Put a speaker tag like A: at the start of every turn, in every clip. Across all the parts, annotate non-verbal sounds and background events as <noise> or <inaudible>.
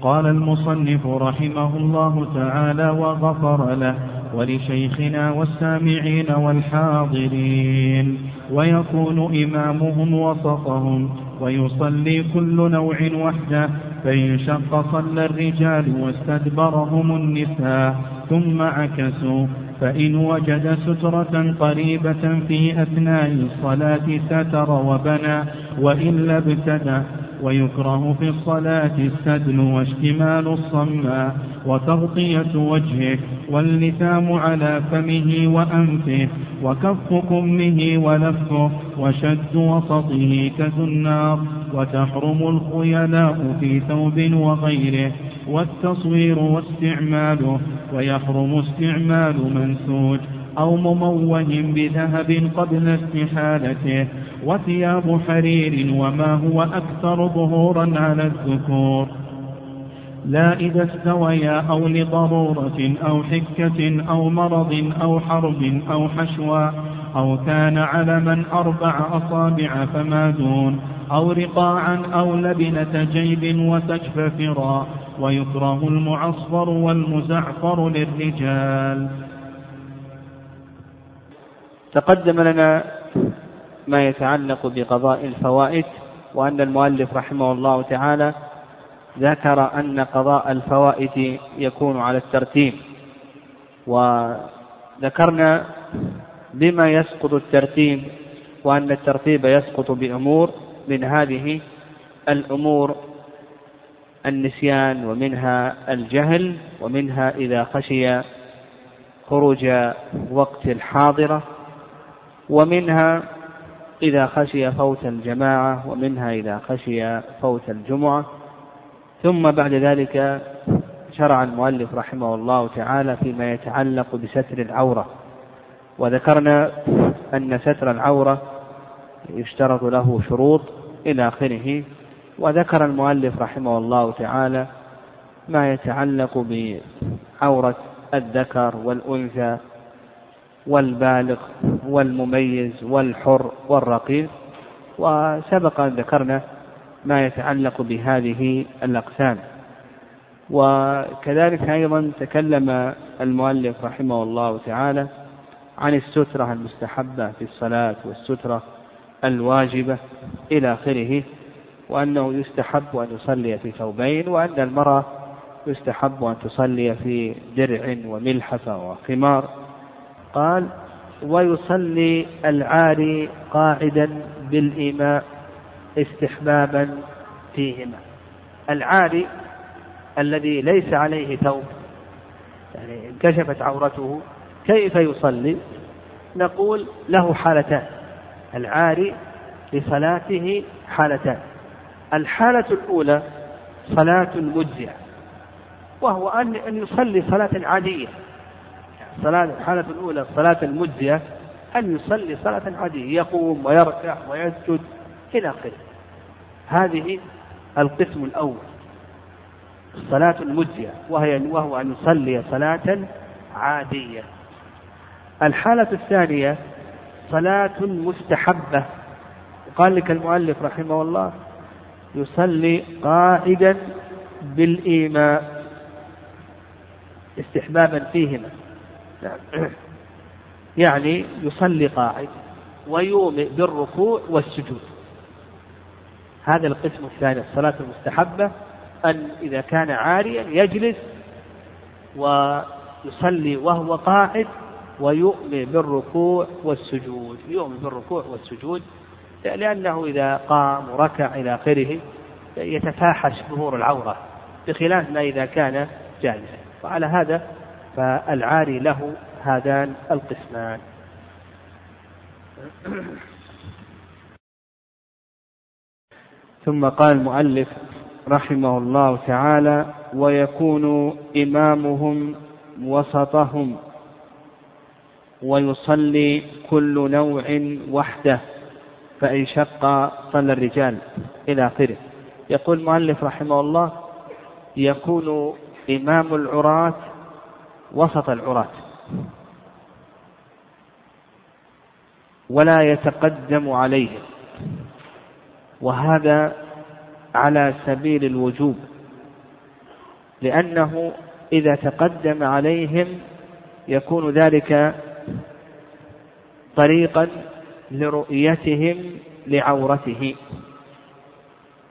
A: قال المصنف رحمه الله تعالى وغفر له ولشيخنا والسامعين والحاضرين. ويكون إمامهم وسطهم ويصلي كل نوع وحده فإن شق صلى الرجال واستدبرهم النساء ثم عكسوا فإن وجد سترة قريبة في أثناء الصلاة ستر وبنى وإلا ابتدى ويكره في الصلاة السدل واشتمال الصماء وتغطية وجهه واللثام على فمه وأنفه وكف كمه ولفه وشد وسطه كزنار وتحرم الخيلاء في ثوب وغيره والتصوير واستعماله ويحرم استعمال منسوج أو مموه بذهب قبل استحالته وثياب حرير وما هو أكثر ظهورا على الذكور. لا إذا استويا أو لضرورة أو حكة أو مرض أو حرب أو حشوى أو كان علما أربع أصابع فما دون أو رقاعا أو لبنة جيب وسجف فرا ويكره المعصفر والمزعفر للرجال.
B: تقدم لنا ما يتعلق بقضاء الفوائد وأن المؤلف رحمه الله تعالى ذكر أن قضاء الفوائد يكون على الترتيب وذكرنا بما يسقط الترتيب وأن الترتيب يسقط بأمور من هذه الأمور النسيان ومنها الجهل ومنها إذا خشي خروج وقت الحاضرة ومنها إذا خشي فوت الجماعة ومنها إذا خشي فوت الجمعة. ثم بعد ذلك شرع المؤلف رحمه الله تعالى فيما يتعلق بستر العورة. وذكرنا أن ستر العورة يشترط له شروط إلى آخره. وذكر المؤلف رحمه الله تعالى ما يتعلق بعورة الذكر والأنثى والبالغ والمميز والحر والرقيق وسبق أن ذكرنا ما يتعلق بهذه الأقسام. وكذلك أيضا تكلم المؤلف رحمه الله تعالى عن السترة المستحبة في الصلاة والسترة الواجبة إلى آخره وأنه يستحب أن يصلي في ثوبين وأن المرأة يستحب أن تصلي في درع وملحفة وخمار. قال ويصلي العاري قاعدا بالإيماء استحبابا فيهما. العاري الذي ليس عليه ثوب يعني انكشفت عورته كيف يصلي؟ نقول له حالتان. العاري لصلاته حالتان. الحالة الأولى صلاة مجزئة وهو أن أن يصلي صلاة عادية. الصلاة الحالة الأولى الصلاة المجزية أن يصلي صلاة عادية يقوم ويركع ويسجد إلى آخره. هذه القسم الأول الصلاة المجزية وهي وهو أن يصلي صلاة عادية. الحالة الثانية صلاة مستحبة. قال لك المؤلف رحمه الله يصلي قاعدا بالإيماء استحبابا فيهما. نعم. <clears throat> يعني يصلي قاعد ويومئ بالركوع والسجود. هذا القسم الثاني الصلاة المستحبة أن إذا كان عاريا يجلس ويصلي وهو قاعد ويؤمن بالركوع والسجود. يؤمن بالركوع والسجود لأنه إذا قام وركع إلى آخره يتفاحش ظهور العورة بخلاف ما إذا كان جالسا. وعلى هذا فالعاري له هذان القسمان. ثم قال المؤلف رحمه الله تعالى ويكون إمامهم وسطهم ويصلي كل نوع وحده فإن شق صلى الرجال إلى آخره. يقول المؤلف رحمه الله يكون إمام العراة وسط العراة. ولا يتقدم عليهم وهذا على سبيل الوجوب. لأنه إذا تقدم عليهم يكون ذلك طريقا لرؤيتهم لعورته.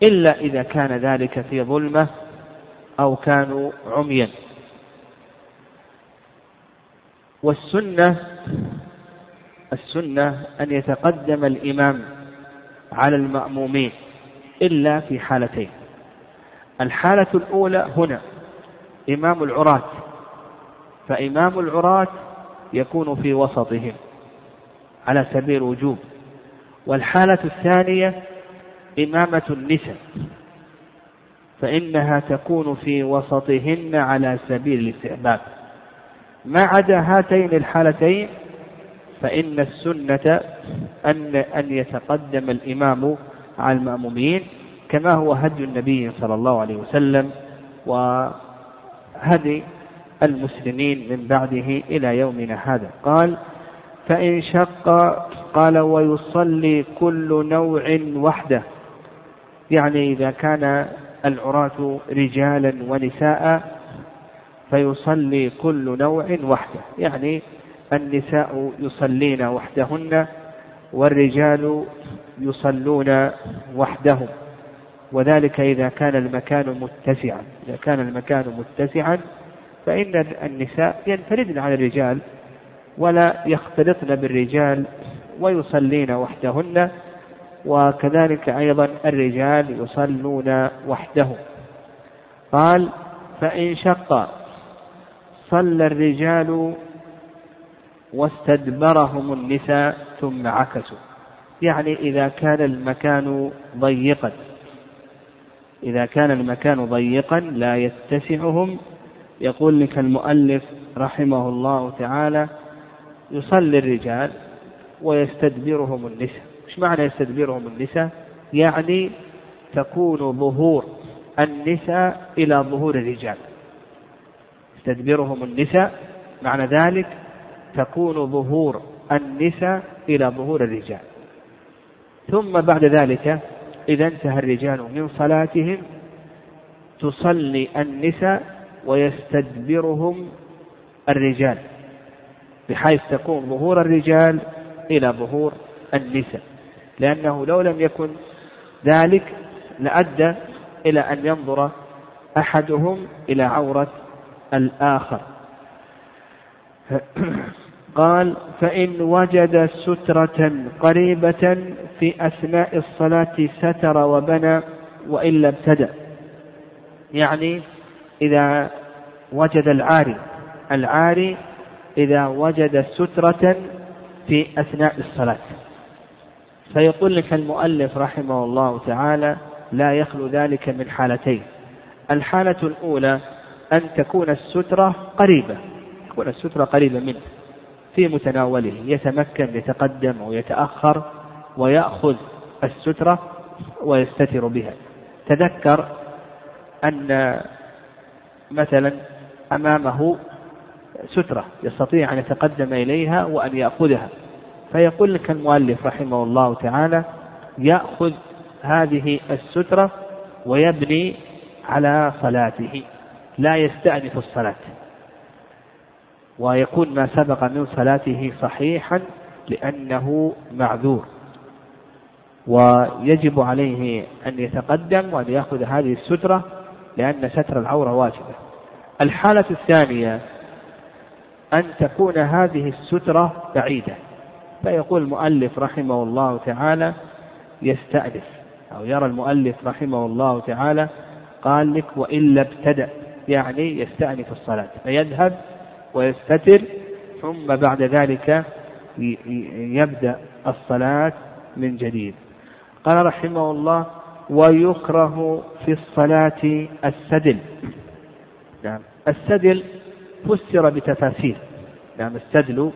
B: إلا إذا كان ذلك في ظلمة أو كانوا عميا. والسنة السنة أن يتقدم الإمام على المأمومين إلا في حالتين. الحالة الأولى هنا إمام العراة. فإمام العراة يكون في وسطهم على سبيل الوجوب. والحالة الثانية إمامة النساء فإنها تكون في وسطهن على سبيل الاستحباب. ما عدا هاتين الحالتين فإن السنة أن أن يتقدم الإمام على المأمومين كما هو هدي النبي صلى الله عليه وسلم وهدي المسلمين من بعده إلى يومنا هذا. قال فإن شق قال ويصلي كل نوع وحده. يعني إذا كان العراة رجالا ونساء فيصلي كل نوع وحده. يعني النساء يصلين وحدهن والرجال يصلون وحدهم. وذلك إذا كان المكان متسعا. إذا كان المكان متسعا فإن النساء ينفردن على الرجال ولا يختلطن بالرجال ويصلين وحدهن. وكذلك أيضا الرجال يصلون وحدهم. قال فإن شق صلى الرجال واستدبرهم النساء ثم عكسوا. يعني إذا كان المكان ضيقا. إذا كان المكان ضيقا لا يتسعهم. يقول لك المؤلف رحمه الله تعالى يصلي الرجال ويستدبرهم النساء. إيش معنى يستدبرهم النساء؟ يعني تكون ظهور النساء إلى ظهور الرجال. يستدبرهم النساء معنى ذلك تكون ظهور النساء إلى ظهور الرجال. ثم بعد ذلك إذا انتهى الرجال من صلاتهم تصلي النساء ويستدبرهم الرجال بحيث تكون ظهور الرجال إلى ظهور النساء. لأنه لو لم يكن ذلك لأدى إلى أن ينظر أحدهم إلى عورة الآخر. قال فإن وجد سترة قريبة في أثناء الصلاة ستر وبنى وإلا ابتدأ. يعني إذا وجد العاري العاري إذا وجد سترة في أثناء الصلاة. فيقول لك المؤلف رحمه الله تعالى لا يخلو ذلك من حالتين. الحالة الأولى أن تكون السترة قريبة تكون السترة قريبة منه في متناوله يتمكن يتقدم أو يتأخر ويأخذ السترة ويستتر بها. تذكر أن مثلا أمامه سترة يستطيع أن يتقدم إليها وأن يأخذها. فيقول لك المؤلف رحمه الله تعالى يأخذ هذه السترة ويبني على صلاته. لا يستأنف الصلاة. ويكون ما سبق من صلاته صحيحا لأنه معذور. ويجب عليه أن يتقدم وأن يأخذ هذه السترة لأن ستر العورة واجبة. الحالة الثانية أن تكون هذه السترة بعيدة. فيقول المؤلف رحمه الله تعالى يستأنف أو يرى المؤلف رحمه الله تعالى قال لك وإلا ابتدأ. يعني يستأنف الصلاة فيذهب ويستتر ثم بعد ذلك يبدأ الصلاة من جديد. قال رحمه الله ويكره في الصلاة السدل. نعم السدل فسر بتفاسير. نعم السدل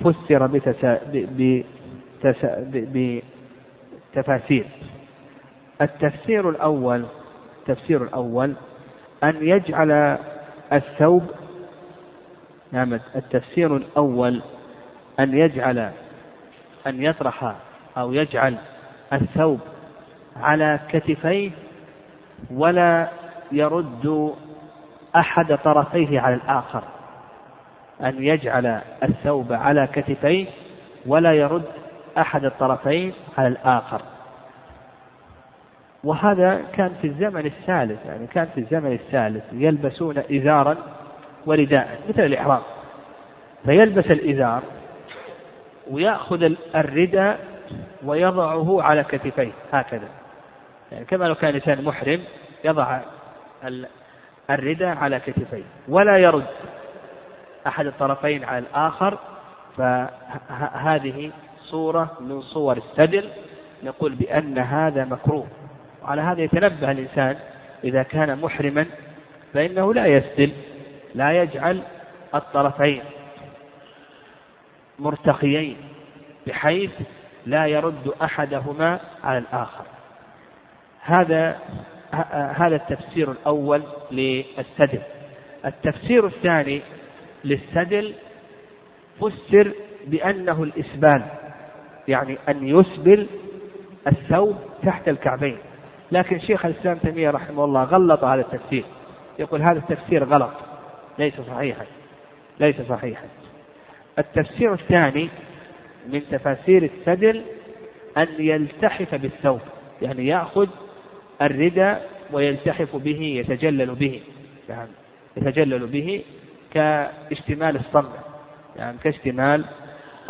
B: فسر بتسا... بتسا... بتفاسير. التفسير الأول التفسير الأول أن يجعل الثوب نعم التفسير الأول أن يجعل أن يطرح أو يجعل الثوب على كتفيه ولا يرد أحد طرفيه على الآخر. أن يجعل الثوب على كتفيه ولا يرد أحد الطرفين على الآخر. وهذا كان في الزمن الثالث يعني كان في الزمن الثالث يلبسون إزارا ورداء مثل الإحرام. فيلبس الإزار ويأخذ الرداء ويضعه على كتفيه هكذا. يعني كما لو كان إنسان محرم يضع الرداء على كتفيه. ولا يرد أحد الطرفين على الآخر فهذه صورة من صور السدل نقول بأن هذا مكروه. وعلى هذا يتنبه الإنسان إذا كان محرما فإنه لا يسدل لا يجعل الطرفين مرتخيين بحيث لا يرد أحدهما على الآخر. هذا هذا التفسير الأول للسدل. التفسير الثاني للسدل فسر بأنه الإسبال يعني أن يسبل الثوب تحت الكعبين. لكن شيخ الإسلام تيمية رحمه الله غلط هذا التفسير. يقول هذا التفسير غلط. ليس صحيحا. ليس صحيحا. التفسير الثاني من تفاسير السدل أن يلتحف بالثوب. يعني يأخذ الرداء ويلتحف به يتجلل به. يعني يتجلل به كاشتمال الصمة. يعني كاشتمال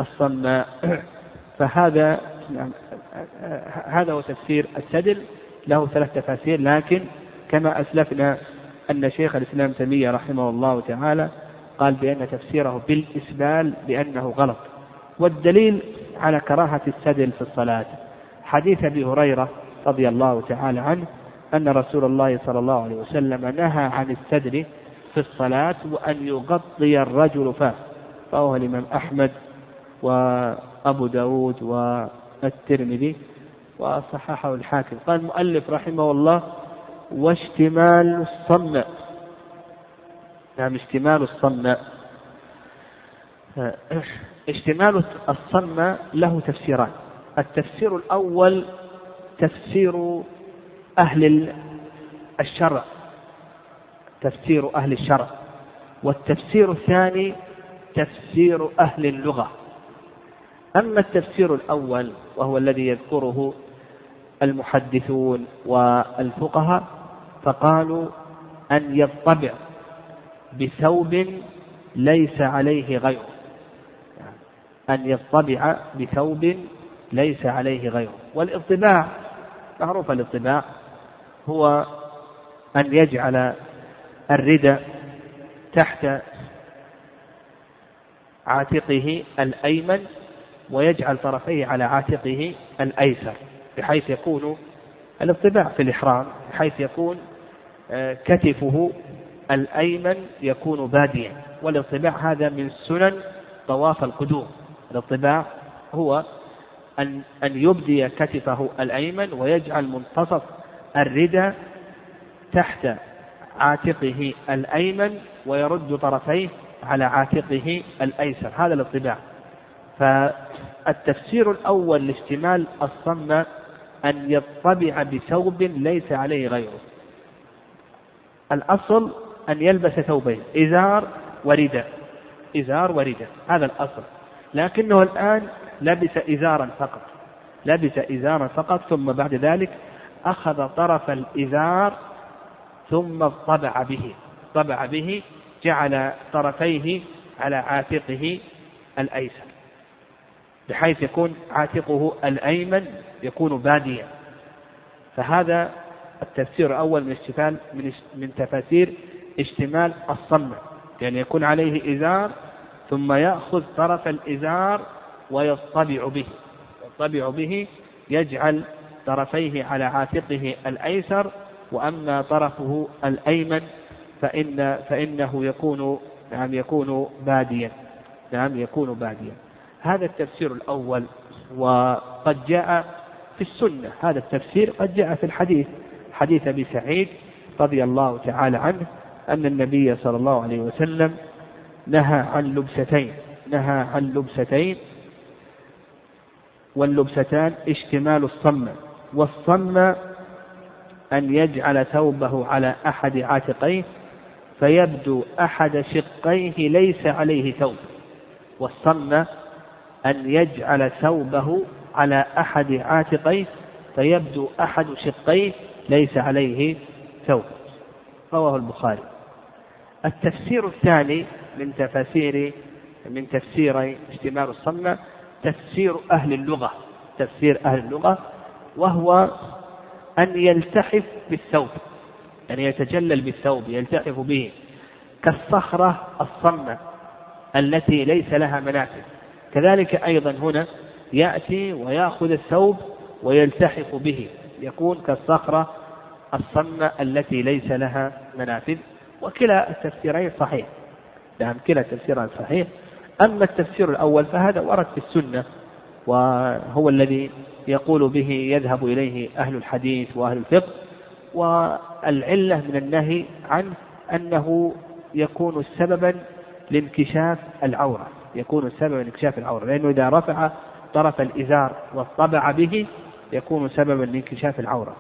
B: الصمة. <clears throat> فهذا يعني هذا هو تفسير السدل. له ثلاث تفاسير لكن كما أسلفنا أن شيخ الإسلام تيمية رحمه الله تعالى قال بأن تفسيره بالإسبال بأنه غلط. والدليل على كراهة السدل في الصلاة. حديث أبي هريرة رضي الله تعالى عنه أن رسول الله صلى الله عليه وسلم نهى عن السدل في الصلاة وأن يغطي الرجل فاه رواه الإمام أحمد وأبو داود والترمذي وصححه الحاكم. قال المؤلف رحمه الله واشتمال الصمة نعم اشتمال الصمة اشتمال الصمة له تفسيران. التفسير الأول تفسير أهل الشرع. تفسير أهل الشرع. والتفسير الثاني تفسير أهل اللغة. أما التفسير الأول وهو الذي يذكره المحدثون والفقهاء فقالوا أن يطبع بثوب ليس عليه غيره. أن يطبع بثوب ليس عليه غيره. والإطباع معروف الإطباع هو أن يجعل الردى تحت عاتقه الأيمن ويجعل طرفيه على عاتقه الأيسر. بحيث يكون الاطباع في الإحرام بحيث يكون آه، كتفه الأيمن يكون باديا. والاطباع هذا من سنن طواف القدوم. الاطباع هو أن أن يبدي كتفه الأيمن ويجعل منتصف الردى تحت عاتقه الأيمن ويرد طرفيه على عاتقه الأيسر. هذا الاطباع. فالتفسير الأول لاشتمال الصمة أن يطبع بثوب ليس عليه غيره. الأصل أن يلبس ثوبين إزار ورداء إزار ورداء هذا الأصل. لكنه الآن لبس إزارا فقط لبس إزارا فقط ثم بعد ذلك أخذ طرف الإزار ثم طبع به طبع به جعل طرفيه على عاتقه الأيسر بحيث يكون عاتقه الأيمن يكون باديا. فهذا التفسير الأول من اشتمال من من تفاسير اشتمال الصمة يعني يكون عليه إزار ثم يأخذ طرف الإزار ويصطبع به. يصطبع به يجعل طرفيه على عاتقه الأيسر وأما طرفه الأيمن فإن فإنه يكون نعم يكون باديا. نعم يكون باديا. هذا التفسير الأول. وقد جاء في السنة. هذا التفسير قد جاء في الحديث حديث أبي سعيد رضي الله تعالى عنه أن النبي صلى الله عليه وسلم نهى عن لبستين نهى عن لبستين واللبستان اشتمال الصمة والصمة أن يجعل ثوبه على أحد عاتقيه فيبدو أحد شقيه ليس عليه ثوب والصم أن يجعل ثوبه على أحد عاتقيه فيبدو أحد شقيه ليس عليه ثوب. رواه البخاري. التفسير الثاني من تفاسير من تفسير اشتمال الصمة تفسير أهل اللغة تفسير أهل اللغة وهو أن يلتحف بالثوب أن يعني يتجلل بالثوب يلتحف به كالصخرة الصمة التي ليس لها منافذ. كذلك أيضا هنا يأتي ويأخذ الثوب ويلتحف به يكون كالصخرة الصمة التي ليس لها منافذ. وكلا التفسيرين صحيح. نعم كلا التفسيرين صحيح. أما التفسير الأول فهذا ورد في السنة وهو الذي يقول به يذهب إليه أهل الحديث وأهل الفقه. والعلة من النهي عنه أنه يكون سببا لانكشاف العورة يكون سببا لانكشاف العورة لأنه إذا رفع طرف الإزار واطبع به يكون سببا لانكشاف العورة.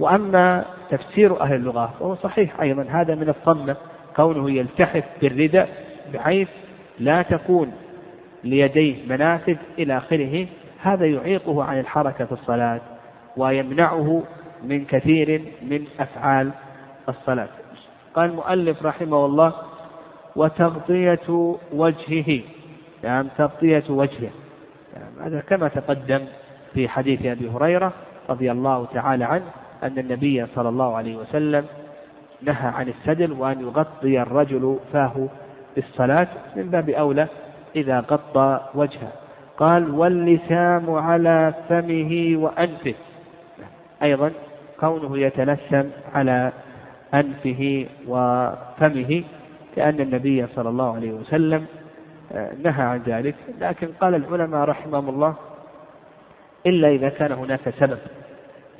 B: وأما تفسير أهل اللغة فهو صحيح أيضا. هذا من الصمة كونه يلتحف بالرداء بحيث لا تكون ليديه منافذ إلى آخره هذا يعيقه عن الحركة في الصلاة ويمنعه من كثير من أفعال الصلاة. قال المؤلف رحمه الله وتغطية وجهه. يعني تغطية وجهه. هذا كما تقدم في حديث أبي هريرة رضي الله تعالى عنه أن النبي صلى الله عليه وسلم نهى عن السدل وأن يغطي الرجل فاه بالصلاة من باب أولى إذا غطى وجهه. قال واللسام على فمه وأنفه. أيضا كونه يتلسم على أنفه وفمه كأن النبي صلى الله عليه وسلم نهى عن ذلك. لكن قال العلماء رحمهم الله إلا إذا كان هناك سبب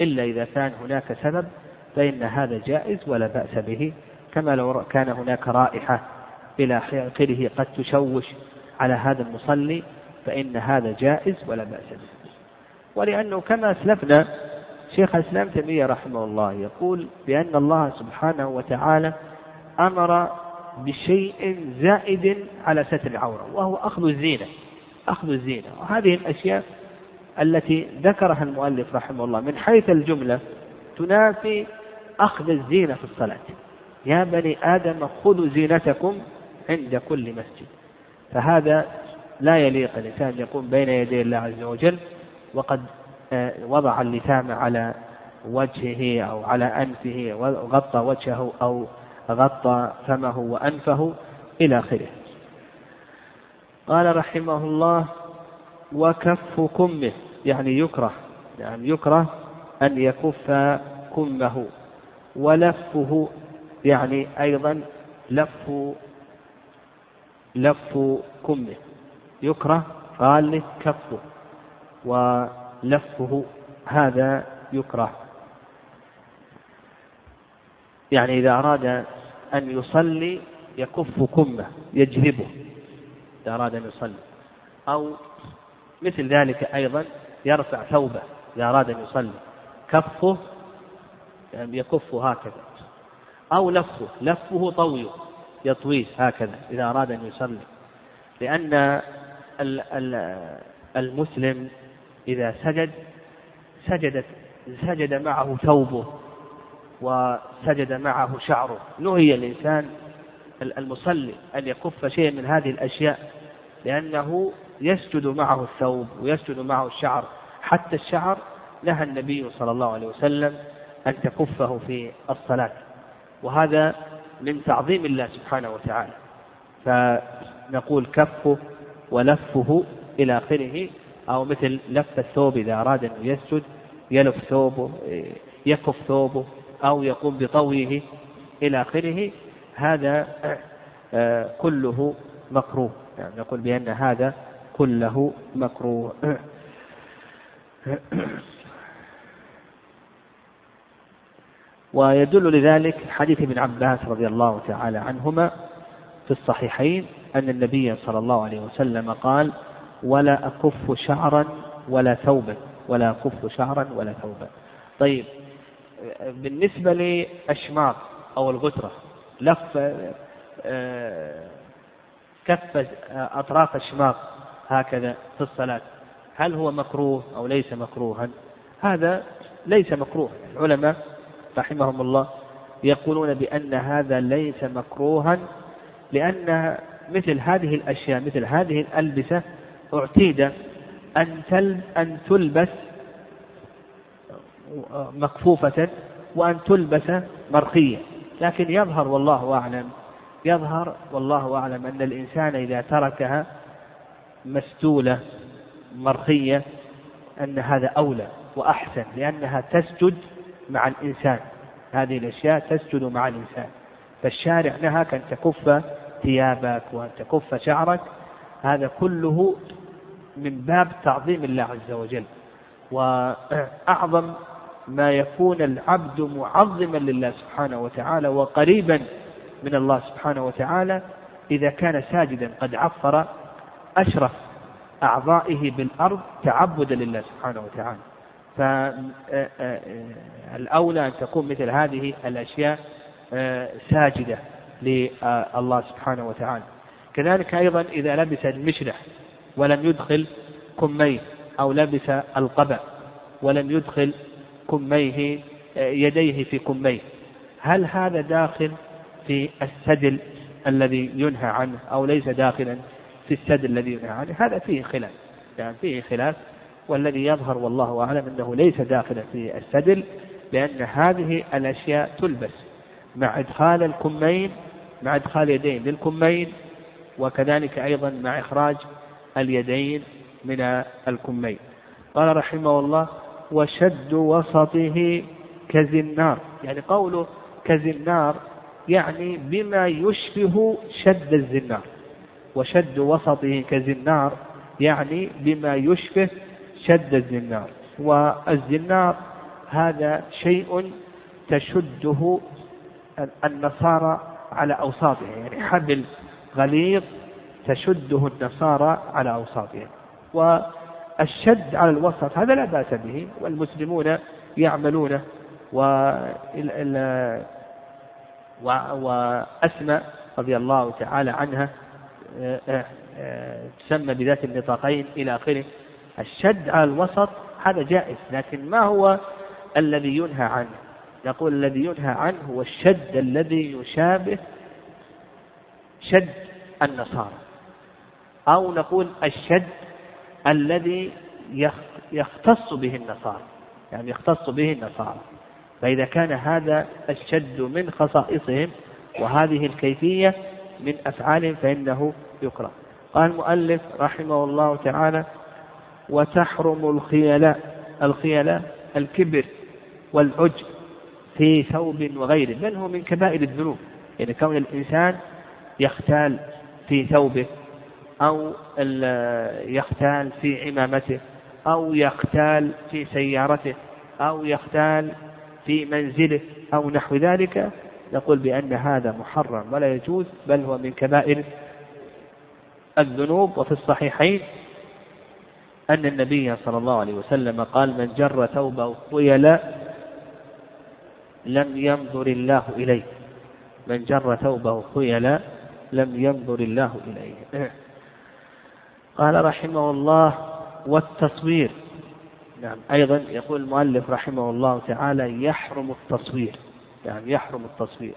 B: إلا إذا كان هناك سبب فإن هذا جائز ولا بأس به. كما لو كان هناك رائحة إلى آخره قد تشوش على هذا المصلي فإن هذا جائز ولا بأس به. ولأنه كما أسلفنا شيخ الإسلام تيمية رحمه الله يقول بأن الله سبحانه وتعالى أمر بشيء زائد على ستر العورة وهو أخذ الزينة أخذ الزينة. وهذه الأشياء التي ذكرها المؤلف رحمه الله من حيث الجملة تنافي أخذ الزينة في الصلاة. يا بني آدم خذوا زينتكم عند كل مسجد. فهذا لا يليق الإنسان يقوم بين يدي الله عز وجل وقد آه، وضع اللثام على وجهه أو على أنفه وغطى وجهه أو غطى فمه وأنفه إلى آخره. قال رحمه الله وكف كمه يعني يكره يعني يكره أن يكف كمه ولفه يعني أيضا لف لف كمه. يكره قال كفه ولفه هذا يكره. يعني إذا أراد أن يصلي يكف كمه يجذبه إذا أراد أن يصلي. أو مثل ذلك أيضا يرفع ثوبه إذا أراد أن يصلي. كفه يعني يكفه هكذا. أو لفه لفه طويه يطويه هكذا إذا أراد أن يصلي. لأن المسلم إذا سجد سجدت سجد معه ثوبه وسجد معه شعره. نهي الإنسان المصلي أن يكف شيء من هذه الأشياء لأنه يسجد معه الثوب ويسجد معه الشعر. حتى الشعر نهى النبي صلى الله عليه وسلم أن تكفه في الصلاة. وهذا من تعظيم الله سبحانه وتعالى. فنقول كفه ولفه إلى آخره أو مثل لف الثوب إذا أراد أن يسجد يلف ثوبه يكف ثوبه أو يقوم بطويه إلى آخره هذا آه، كله مكروه. يعني نقول بأن هذا كله مكروه. <clears throat> ويدل لذلك حديث ابن عباس رضي الله تعالى عنهما في الصحيحين أن النبي صلى الله عليه وسلم قال ولا أكف شعرا ولا ثوبا ولا أكف شعرا ولا ثوبا. طيب بالنسبة لأشماط أو الغترة لف آه، كف أطراف الشماغ هكذا في الصلاة. هل هو مكروه أو ليس مكروها؟ هذا ليس مكروه. العلماء رحمهم الله يقولون بأن هذا ليس مكروها لأن مثل هذه الأشياء مثل هذه الألبسة أعتيد أن تلبس مكفوفة وأن تلبس مرخية. لكن يظهر والله أعلم يظهر والله أعلم أن الإنسان إذا تركها مستولة مرخية أن هذا أولى وأحسن لأنها تسجد مع الإنسان. هذه الأشياء تسجد مع الإنسان. فالشارع نهاك أن تكف ثيابك وأن تكف شعرك. هذا كله من باب تعظيم الله عز وجل. وأعظم ما يكون العبد معظما لله سبحانه وتعالى وقريبا من الله سبحانه وتعالى إذا كان ساجدا قد عفر أشرف أعضائه بالأرض تعبدا لله سبحانه وتعالى. فالأولى أن تكون مثل هذه الأشياء ساجدة لله سبحانه وتعالى. كذلك أيضا إذا لبس المشرح ولم يدخل كميه أو لبس القبع ولم يدخل كميه يديه في كميه. هل هذا داخل في السدل الذي ينهى عنه أو ليس داخلا في السدل الذي ينهى عنه؟ هذا فيه خلاف. يعني فيه خلاف والذي يظهر والله أعلم أنه ليس داخلا في السدل لأن هذه الأشياء تلبس مع إدخال الكمين مع إدخال يدين للكمين وكذلك أيضا مع إخراج اليدين من الكمين. قال رحمه الله وشد وسطه كزنار. يعني قوله كزنار يعني بما يشبه شد الزنار. وشد وسطه كزنار يعني بما يشبه شد الزنار. والزنار هذا شيء تشده النصارى على أوساطها يعني حبل غليظ تشده النصارى على أوساطها والشد على الوسط هذا لا بأس به والمسلمون يعملونه وأسمى رضي الله تعالى عنها آه، آه، آه، تسمى بذات النطاقين إلى آخره. الشد على الوسط هذا جائز لكن ما هو الذي ينهى عنه؟ نقول الذي ينهى عنه هو الشد الذي يشابه شد النصارى أو نقول الشد الذي يختص به النصارى. يعني يختص به النصارى. فإذا كان هذا الشد من خصائصهم وهذه الكيفية من أفعالهم فإنه يكره. قال المؤلف رحمه الله تعالى وتحرم الخيلاء الخيلاء الكبر والعجب في ثوب وغيره. بل هو من كبائر الذنوب. يعني كون الإنسان يختال في ثوبه أو يختال في عمامته أو يختال في سيارته أو يختال في منزله أو نحو ذلك نقول بأن هذا محرم ولا يجوز بل هو من كبائر الذنوب. وفي الصحيحين أن النبي صلى الله عليه وسلم قال من جر ثوبه خيلا لم ينظر الله إليه. من جر ثوبه خيلا لم ينظر الله إليه. قال رحمه الله والتصوير. نعم. أيضا يقول المؤلف رحمه الله تعالى يحرم التصوير. يعني يحرم التصوير.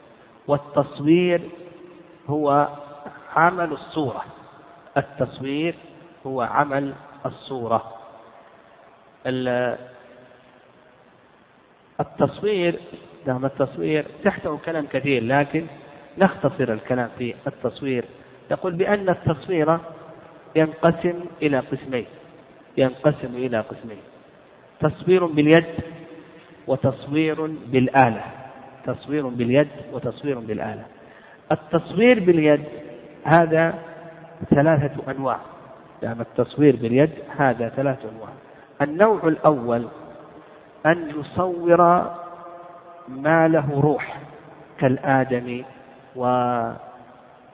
B: والتصوير هو عمل الصورة. التصوير هو عمل الصورة. التصوير نعم التصوير تحته كلام كثير لكن نختصر الكلام في التصوير. يقول بأن التصوير ينقسم إلى قسمين. ينقسم إلى قسمين. تصوير باليد وتصوير بالآلة. تصوير باليد وتصوير بالآلة. التصوير باليد هذا ثلاثة أنواع. يعني التصوير باليد هذا ثلاثة أنواع. النوع الأول أن يصور ما له روح كالآدمي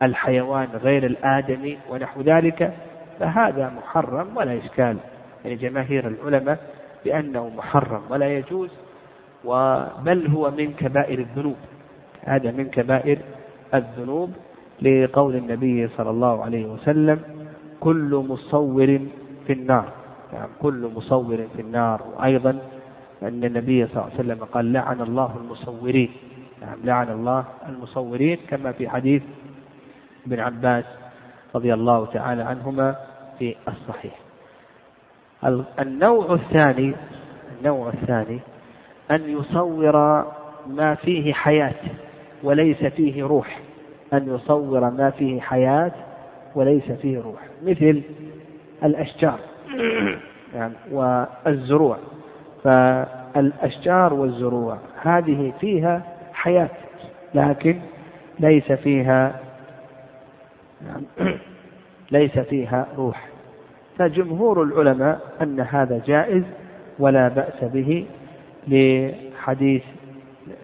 B: والحيوان غير الآدمي ونحو ذلك فهذا محرم ولا إشكال. يعني جماهير العلماء بأنه محرم ولا يجوز بل هو من كبائر الذنوب. هذا من كبائر الذنوب لقول النبي صلى الله عليه وسلم كل مصور في النار يعني كل مصور في النار. وأيضا أن النبي صلى الله عليه وسلم قال لعن الله المصورين نعم لعن الله المصورين كما في حديث ابن عباس رضي الله تعالى عنهما في الصحيح. النوع الثاني النوع الثاني أن يصور ما فيه حياة وليس فيه روح. أن يصور ما فيه حياة وليس فيه روح. مثل الأشجار. <coughs> يعني والزروع. فالأشجار والزروع هذه فيها حياة لكن ليس فيها <clears throat> ليس فيها روح. فجمهور العلماء أن هذا جائز ولا بأس به لحديث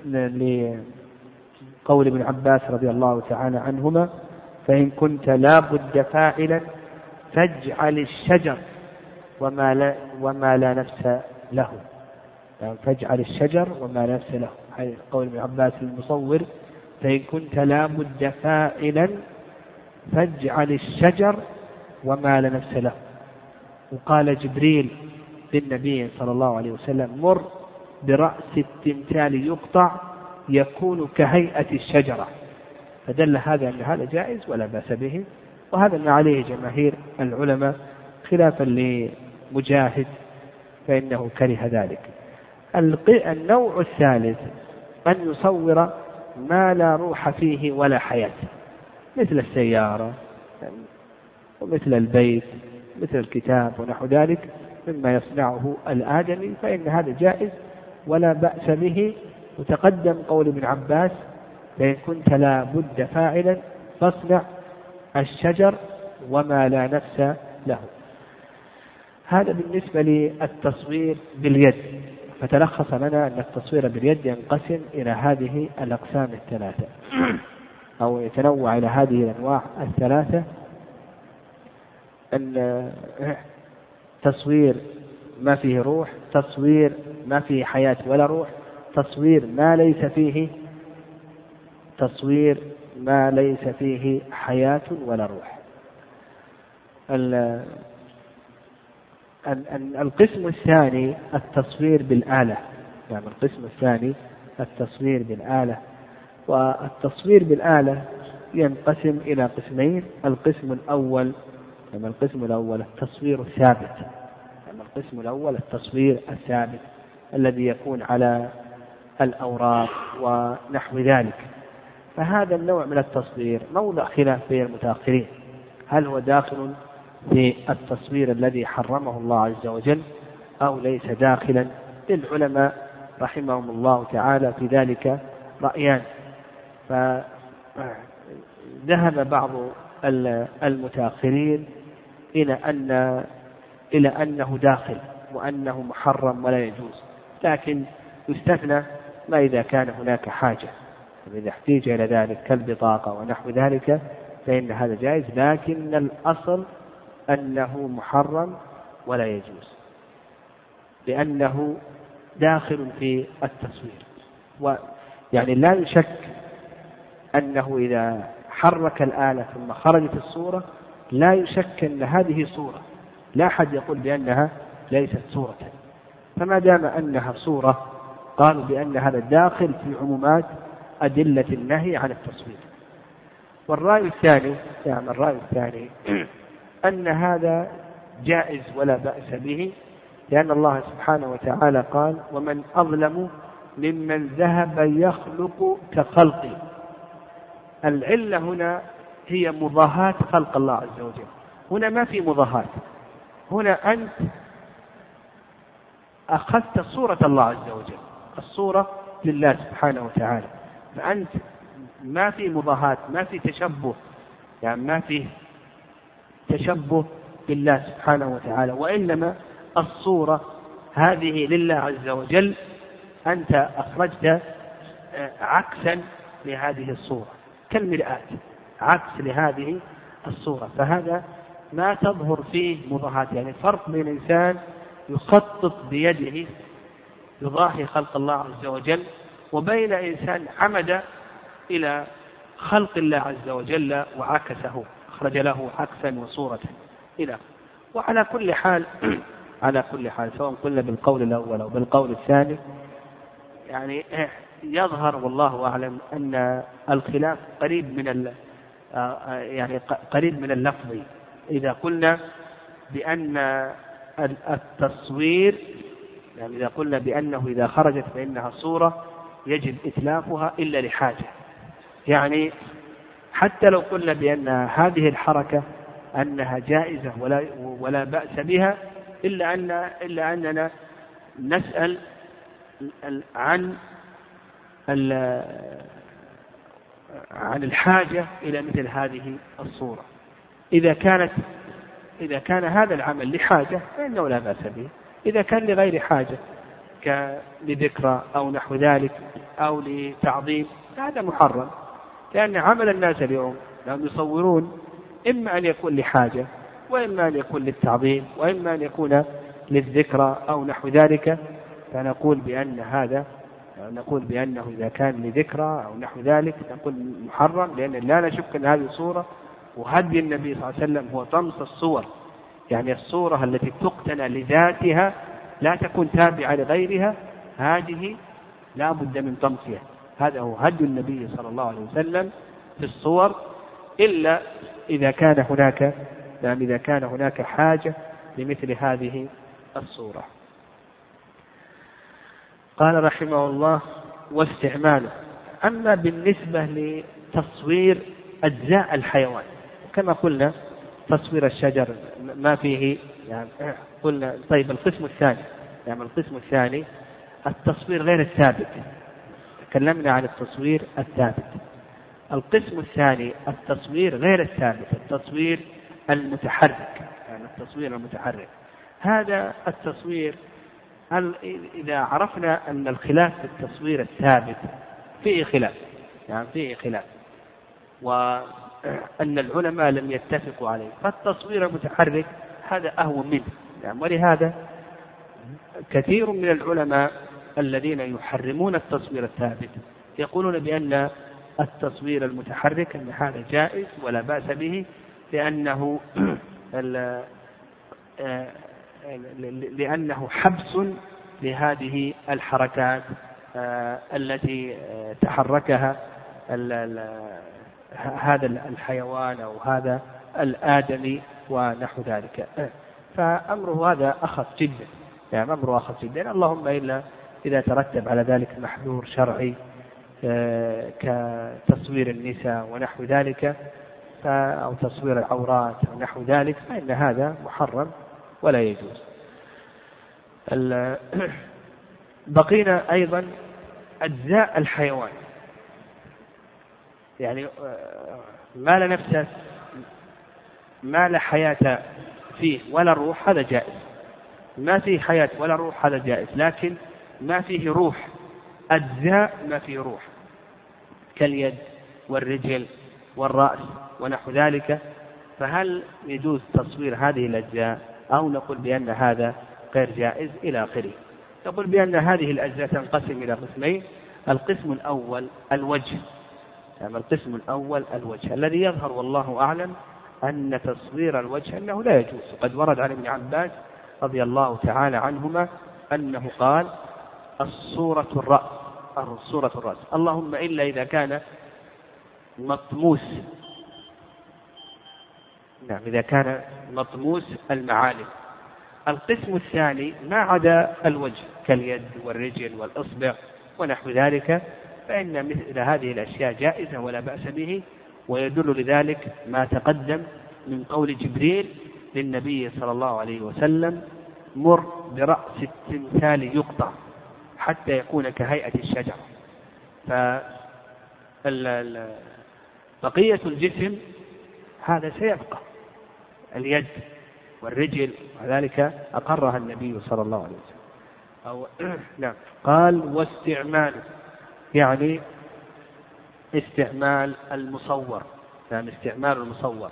B: لقول ابن عباس رضي الله تعالى عنهما فإن كنت لا بد فاعلا فاجعل الشجر وما لا, وما لا نفس له. يعني فاجعل الشجر وما لا نفس له. قول ابن عباس المصور فإن كنت لا بد فاعلا فاجعل الشجر وما لا نفس له. وقال جبريل للنبي صلى الله عليه وسلم مر برأس التمثال يقطع يكون كهيئة الشجرة. فدل هذا أن هذا جائز ولا بأس به وهذا ما عليه جماهير العلماء خلافا لمجاهد فإنه كره ذلك. النوع الثالث أن يصور ما لا روح فيه ولا حياة. مثل السيارة ومثل البيت مثل الكتاب ونحو ذلك مما يصنعه الآدمي فإن هذا جائز ولا بأس به. وتقدم قول ابن عباس فإن كنت لا بد فاعلا فاصنع الشجر وما لا نفس له. هذا بالنسبة للتصوير باليد. فتلخص لنا أن التصوير باليد ينقسم إلى هذه الأقسام الثلاثة. أو يتنوع إلى هذه الأنواع الثلاثة أن تصوير ما فيه روح تصوير ما فيه حياة ولا روح تصوير ما ليس فيه تصوير ما ليس فيه حياة ولا روح. القسم الثاني التصوير بالآلة. يعني القسم الثاني التصوير بالآلة. والتصوير بالآلة ينقسم إلى قسمين القسم الأول يعني القسم الأول التصوير الثابت يعني القسم الأول التصوير الثابت الذي يكون على الأوراق ونحو ذلك. فهذا النوع من التصوير موضع خلاف بين المتأخرين. هل هو داخل في التصوير الذي حرمه الله عز وجل أو ليس داخلا؟ للعلماء رحمهم الله تعالى في ذلك رأيان. فذهب بعض المتأخرين إلى أن إلى أنه داخل وأنه محرم ولا يجوز. لكن يستثنى ما إذا كان هناك حاجة. إذا احتيج إلى ذلك كالبطاقة ونحو ذلك فإن هذا جائز. لكن الأصل أنه محرم ولا يجوز. لأنه داخل في التصوير. ويعني لا يشك أنه إذا حرك الآلة ثم خرجت الصورة لا يشك أن هذه صورة. لا أحد يقول بأنها ليست صورة. فما دام أنها صورة قالوا بأن هذا داخل في عمومات أدلة النهي عن التصوير والرأي الثاني يعني الرأي الثاني <clears throat> أن هذا جائز ولا بأس به لأن الله سبحانه وتعالى قال ومن أظلم ممن ذهب يخلق كخلقي العلة هنا هي مضاهاة خلق الله عز وجل. هنا ما في مضاهاة. هنا أنت أخذت صورة الله عز وجل الصورة لله سبحانه وتعالى. فأنت ما في مضاهاة ما في تشبه يعني ما في تشبه بالله سبحانه وتعالى. وإنما الصورة هذه لله عز وجل أنت أخرجت عكسا لهذه الصورة. كالمرآة. عكس لهذه الصورة. فهذا ما تظهر فيه مضاهاة. يعني فرق بين إنسان يخطط بيده يضاهي خلق الله عز وجل وبين إنسان عمد إلى خلق الله عز وجل وعكسه أخرج له عكسا وصورة إلى. وعلى كل حال <clears throat> على كل حال سواء قلنا بالقول الأول أو بالقول الثاني يعني يظهر والله أعلم أن الخلاف قريب من يعني قريب من اللفظ. إذا قلنا بأن التصوير يعني إذا قلنا بأنه إذا خرجت فإنها صورة يجب إتلافها إلا لحاجة. يعني حتى لو قلنا بأن هذه الحركة أنها جائزة ولا ولا بأس بها إلا أن إلا أننا نسأل عن عن الحاجة إلى مثل هذه الصورة. إذا كانت إذا كان هذا العمل لحاجة فإنه لا بأس به. إذا كان لغير حاجة لذكرى أو نحو ذلك أو لتعظيم هذا محرم. لأن عمل الناس اليوم لهم يصورون إما أن يكون لحاجة وإما أن يكون للتعظيم وإما أن يكون للذكرى أو نحو ذلك. فنقول بأن هذا نقول بأنه إذا كان لذكرى أو نحو ذلك نقول محرم لأن لا نشك أن هذه صورة وهدي النبي صلى الله عليه وسلم هو طمس الصور. يعني الصورة التي تقتنى لذاتها لا تكون تابعة لغيرها هذه لا بد من طمسها. هذا هو هدي النبي صلى الله عليه وسلم في الصور. إلا إذا كان هناك نعم إذا كان هناك حاجة لمثل هذه الصورة. قال رحمه الله واستعماله. أما بالنسبة لتصوير أجزاء الحيوان كما قلنا تصوير الشجر ما فيه يعني قلنا طيب القسم الثاني يعني القسم الثاني التصوير غير الثابت. تكلمنا عن التصوير الثابت. القسم الثاني التصوير غير الثابت التصوير المتحرك يعني التصوير المتحرك. هذا التصوير هل إذا عرفنا أن الخلاف في التصوير الثابت فيه خلاف يعني فيه خلاف وأن العلماء لم يتفقوا عليه فالتصوير المتحرك هذا أهون منه يعني ولهذا كثير من العلماء الذين يحرمون التصوير الثابت يقولون بأن التصوير المتحرك أن هذا جائز ولا بأس به لأنه <clears throat> آه، لأنه حبس لهذه الحركات آه، التي آه، تحركها هذا الحيوان أو هذا الآدمي ونحو ذلك. فأمره هذا أخف جدا. يعني أمره أخف جدا. اللهم إلا إذا ترتب على ذلك محذور شرعي آه، كتصوير النساء ونحو ذلك أو تصوير العورات أو نحو ذلك فإن هذا محرم. ولا يجوز. <clears throat> بقينا أيضا أجزاء الحيوان. يعني آه، ما لا نفس ما لا حياة فيه ولا روح هذا جائز. ما فيه حياة ولا روح هذا جائز. لكن ما فيه روح. أجزاء ما فيه روح. كاليد والرجل والرأس ونحو ذلك. فهل يجوز تصوير هذه الأجزاء؟ أو نقول بأن هذا غير جائز إلى آخره. نقول بأن هذه الأجزاء تنقسم إلى قسمين. القسم الأول الوجه. يعني القسم الأول الوجه. الذي يظهر والله أعلم أن تصوير الوجه أنه لا يجوز. وقد ورد عن ابن عباس رضي الله تعالى عنهما أنه قال الصورة الرأس. الصورة الرأس. اللهم إلا إذا كان مطموس. نعم إذا كان مطموس المعالم. القسم الثاني ما عدا الوجه كاليد والرجل والإصبع ونحو ذلك فإن مثل هذه الأشياء جائزة ولا بأس به ويدل لذلك ما تقدم من قول جبريل للنبي صلى الله عليه وسلم مر برأس التمثال يقطع حتى يكون كهيئة الشجرة. ف بقية الجسم هذا سيبقى. اليد والرجل وذلك أقرها النبي صلى الله عليه وسلم. أو <clears throat> نعم. قال واستعماله يعني استعمال المصور. يعني استعمال المصور.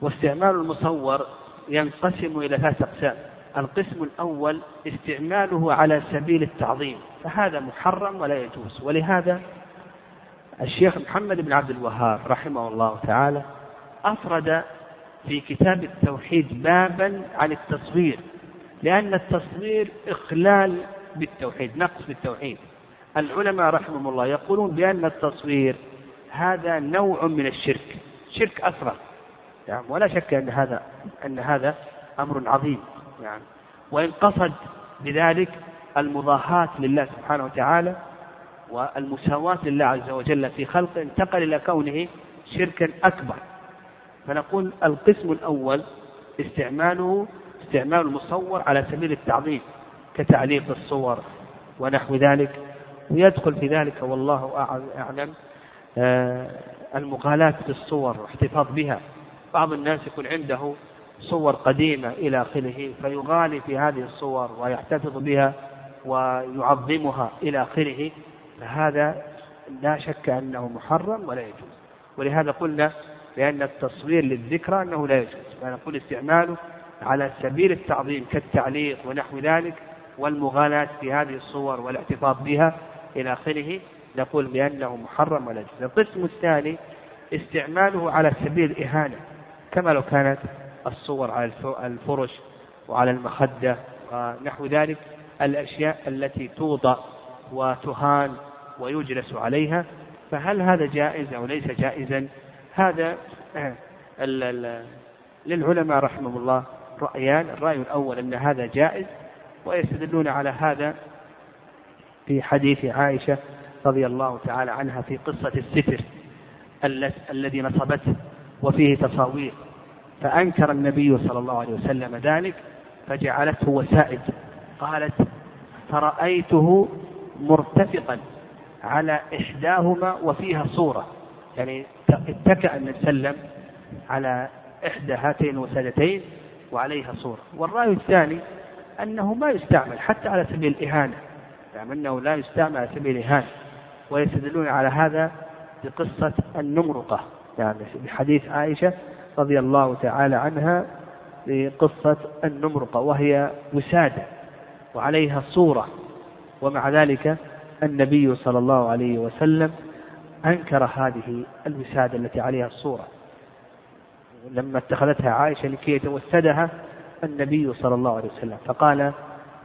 B: واستعمال المصور ينقسم إلى ثلاث أقسام. القسم الأول استعماله على سبيل التعظيم فهذا محرم ولا يجوز. ولهذا الشيخ محمد بن عبد الوهاب رحمه الله تعالى أفرد في كتاب التوحيد بابا عن التصوير لأن التصوير إخلال بالتوحيد نقص بالتوحيد. العلماء رحمهم الله يقولون بأن التصوير هذا نوع من الشرك شرك أصغر يعني ولا شك أن هذا أن هذا أمر عظيم. يعني وإن قصد بذلك المضاهاة لله سبحانه وتعالى والمساواة لله عز وجل في خلقه انتقل إلى كونه شركا أكبر. فنقول القسم الأول استعماله استعمال المصور على سبيل التعظيم كتعليق الصور ونحو ذلك ويدخل في ذلك والله أعلم آه، المغالاة بالصور واحتفاظ بها. بعض الناس يكون عنده صور قديمة إلى آخره فيغالي في هذه الصور ويحتفظ بها ويعظمها إلى آخره فهذا لا شك أنه محرم ولا يجوز. ولهذا قلنا بأن التصوير للذكرى أنه لا يجوز. فنقول استعماله على سبيل التعظيم كالتعليق ونحو ذلك والمغالاة في هذه الصور والاحتفاظ بها إلى آخره. نقول بأنه محرم ولا يجوز. القسم الثاني استعماله على سبيل الإهانة كما لو كانت الصور على الفرش وعلى المخدة ونحو ذلك. الأشياء التي توضأ وتهان ويجلس عليها فهل هذا جائز أو ليس جائزا؟ هذا للعلماء رحمهم الله رأيان. الرأي الأول أن هذا جائز ويستدلون على هذا في حديث عائشة رضي الله تعالى عنها في قصة الستر الذي نصبته وفيه تصاوير. فأنكر النبي صلى الله عليه وسلم ذلك فجعلته وسائد. قالت فرأيته مرتفقا على إحداهما وفيها صورة. يعني اتكأ النبي صلى الله عليه وسلم على إحدى هاتين الوسادتين وعليها صورة. والرأي الثاني أنه ما يستعمل حتى على سبيل الإهانة. يعني أنه لا يستعمل على سبيل الإهانة. ويستدلون على هذا بقصة النمرقة. يعني بحديث عائشة رضي الله تعالى عنها بقصة النمرقة وهي وسادة وعليها صورة. ومع ذلك النبي صلى الله عليه وسلم أنكر هذه الوسادة التي عليها الصورة. لما اتخذتها عائشة لكي يتوسدها النبي صلى الله عليه وسلم. فقال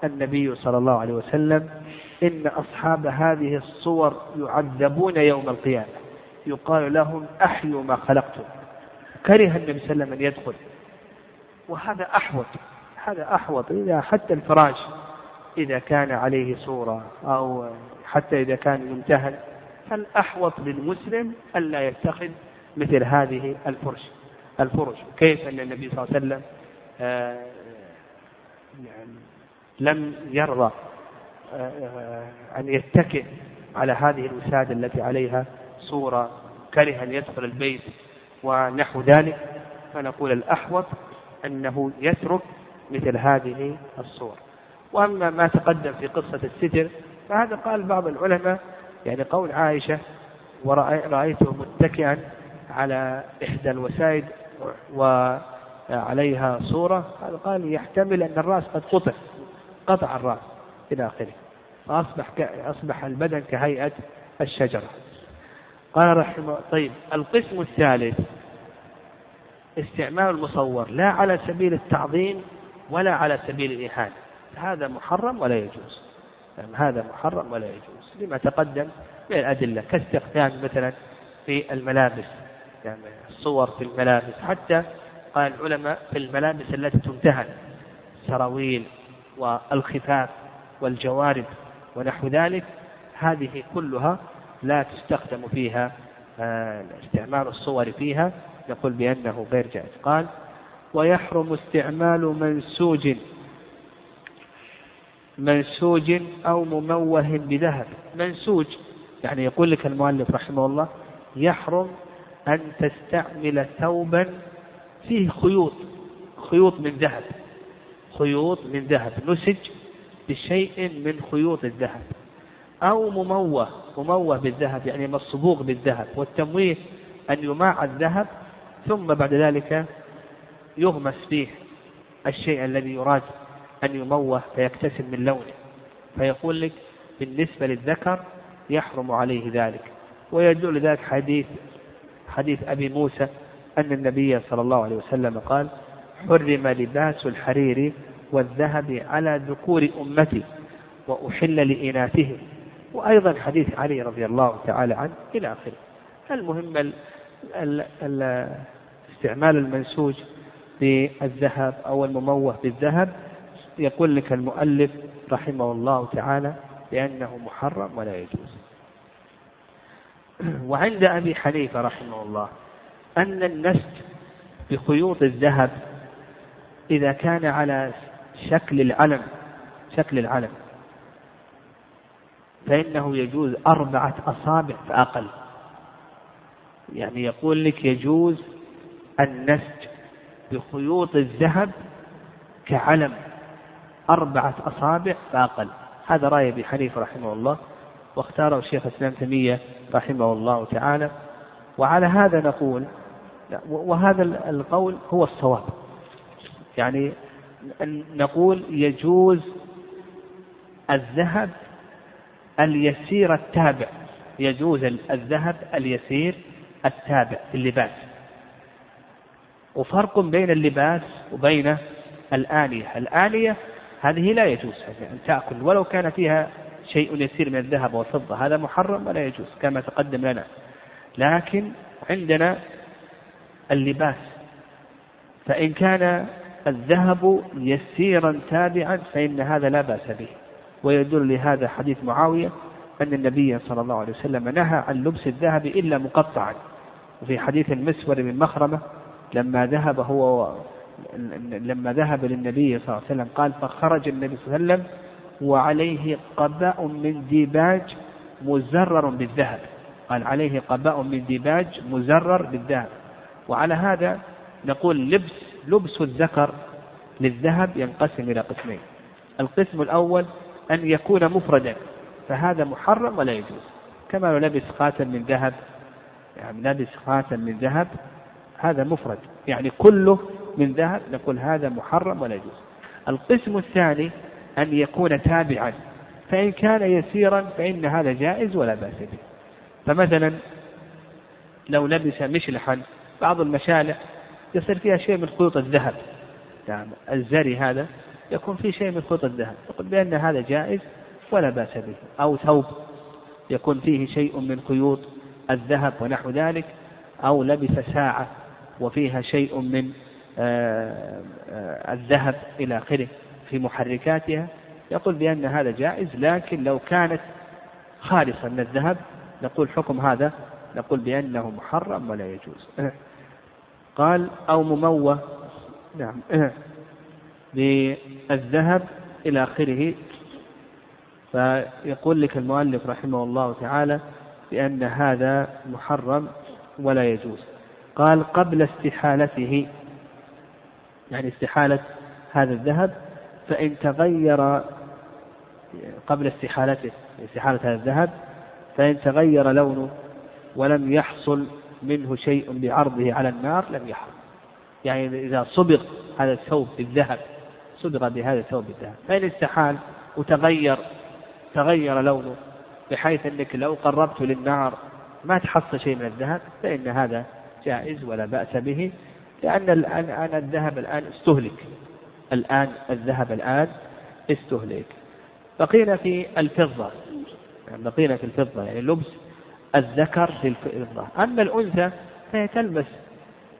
B: النبي صلى الله عليه وسلم إن أصحاب هذه الصور يعذبون يوم القيامة. يقال لهم أحيوا ما خلقتم. كره النبي صلى الله عليه وسلم أن يدخل. وهذا أحوط. هذا أحوط. إذا حتى الفراش إذا كان عليه صورة أو حتى إذا كان يمتهن فالأحوط للمسلم ألا يتخذ مثل هذه الفرش الفرش. كيف أن النبي صلى الله عليه وسلم آه، يعني لم يرضى آه، أن يتكئ على هذه الوسادة التي عليها صورة كره أن يدخل البيت ونحو ذلك فنقول الأحوط أنه يترك مثل هذه الصور. وأما ما تقدم في قصة الستر فهذا قال بعض العلماء يعني قول عائشة ورأيته متكئا على إحدى الوسائد وعليها صورة هذا قال يحتمل أن الرأس قد قطع قطع الرأس إلى آخره فأصبح أصبح البدن كهيئة الشجرة. قال رحمه طيب القسم الثالث استعمال المصور لا على سبيل التعظيم ولا على سبيل الإهانة هذا محرم ولا يجوز. هذا محرم ولا يجوز. لما تقدم من الأدلة كاستخدام مثلا في الملابس يعني الصور في الملابس حتى قال العلماء في الملابس التي تمتهن السراويل والخفاف والجوارب ونحو ذلك هذه كلها لا تستخدم فيها آه، استعمال الصور فيها. نقول بأنه غير جائز. قال ويحرم استعمال منسوج منسوج أو مموه بذهب. منسوج. يعني يقول لك المؤلف رحمه الله يحرم أن تستعمل ثوبا فيه خيوط خيوط من ذهب خيوط من ذهب. نسج بشيء من خيوط الذهب. أو مموه مموه بالذهب يعني مصبوغ بالذهب. والتمويه أن يماع الذهب ثم بعد ذلك يغمس فيه الشيء الذي يراد أن يموه فيكتسب من لونه. فيقول لك بالنسبة للذكر يحرم عليه ذلك. ويدل ذلك حديث حديث أبي موسى أن النبي صلى الله عليه وسلم قال حرم لباس الحرير والذهب على ذكور أمتي وأحل لإناثهم وأيضا حديث علي رضي الله تعالى عنه إلى آخره. المهم ال ال ال استعمال المنسوج بالذهب أو المموه بالذهب يقول لك المؤلف رحمه الله تعالى بأنه محرم ولا يجوز. <clears throat> وعند أبي حنيفة رحمه الله أن النسج بخيوط الذهب إذا كان على شكل العلم شكل العلم فإنه يجوز أربعة أصابع فأقل. يعني يقول لك يجوز النسج بخيوط الذهب كعلم. أربعة أصابع فأقل هذا رأي أبي حنيفة رحمه الله واختاره الشيخ الإسلام تيمية رحمه الله تعالى. وعلى هذا نقول وهذا القول هو الصواب. يعني نقول يجوز الذهب اليسير التابع. يجوز الذهب اليسير التابع في اللباس. وفرق بين اللباس وبين الآنية الآنية هذه لا يجوز أن تأكل ولو كان فيها شيء يسير من الذهب والفضة هذا محرم ولا يجوز كما تقدم لنا. لكن عندنا اللباس فإن كان الذهب يسيرا تابعا فإن هذا لا بأس به. ويدل لهذا حديث معاوية أن النبي صلى الله عليه وسلم نهى عن لبس الذهب إلا مقطعا. وفي حديث المسور بن مخرمة لما ذهب هو لما ذهب للنبي صلى الله عليه وسلم قال فخرج النبي صلى الله عليه وسلم وعليه قباء من ديباج مزرر بالذهب. قال عليه قباء من ديباج مزرر بالذهب. وعلى هذا نقول لبس لبس الذكر للذهب ينقسم إلى قسمين. القسم الأول أن يكون مفردا فهذا محرم ولا يجوز. كما لو لبس خاتم من ذهب يعني لبس خاتم من ذهب هذا مفرد. يعني كله من ذهب نقول هذا محرم ولا يجوز. القسم الثاني أن يكون تابعا. فإن كان يسيرا فإن هذا جائز ولا بأس به. فمثلا لو لبس مشلحا بعض المشالح يصير فيها شيء من خيوط الذهب. نعم الزري هذا يكون فيه شيء من خيوط الذهب. يقول بأن هذا جائز ولا بأس به. أو ثوب يكون فيه شيء من خيوط الذهب ونحو ذلك. أو لبس ساعة وفيها شيء من الذهب إلى آخره في محركاتها. يقول بأن هذا جائز لكن لو كانت خالصة من الذهب نقول حكم هذا نقول بأنه محرم ولا يجوز. قال أو مموه. نعم. بالذهب إلى آخره. فيقول لك المؤلف رحمه الله تعالى بأن هذا محرم ولا يجوز. قال قبل استحالته يعني استحالة هذا الذهب فإن تغير قبل استحالته استحالة هذا الذهب فإن تغير لونه ولم يحصل منه شيء بعرضه على النار لم يحرم يعني إذا صبغ هذا الثوب بالذهب صبغ بهذا الثوب بالذهب فإن استحال وتغير تغير لونه بحيث أنك لو قربته للنار ما تحصل شيء من الذهب فإن هذا جائز ولا بأس به. لأن الآن الذهب الآن استهلك. الآن الذهب الآن استهلك. بقينا في الفضة. يعني بقينا في الفضة يعني لبس الذكر في الفضة. أما الأنثى فهي تلبس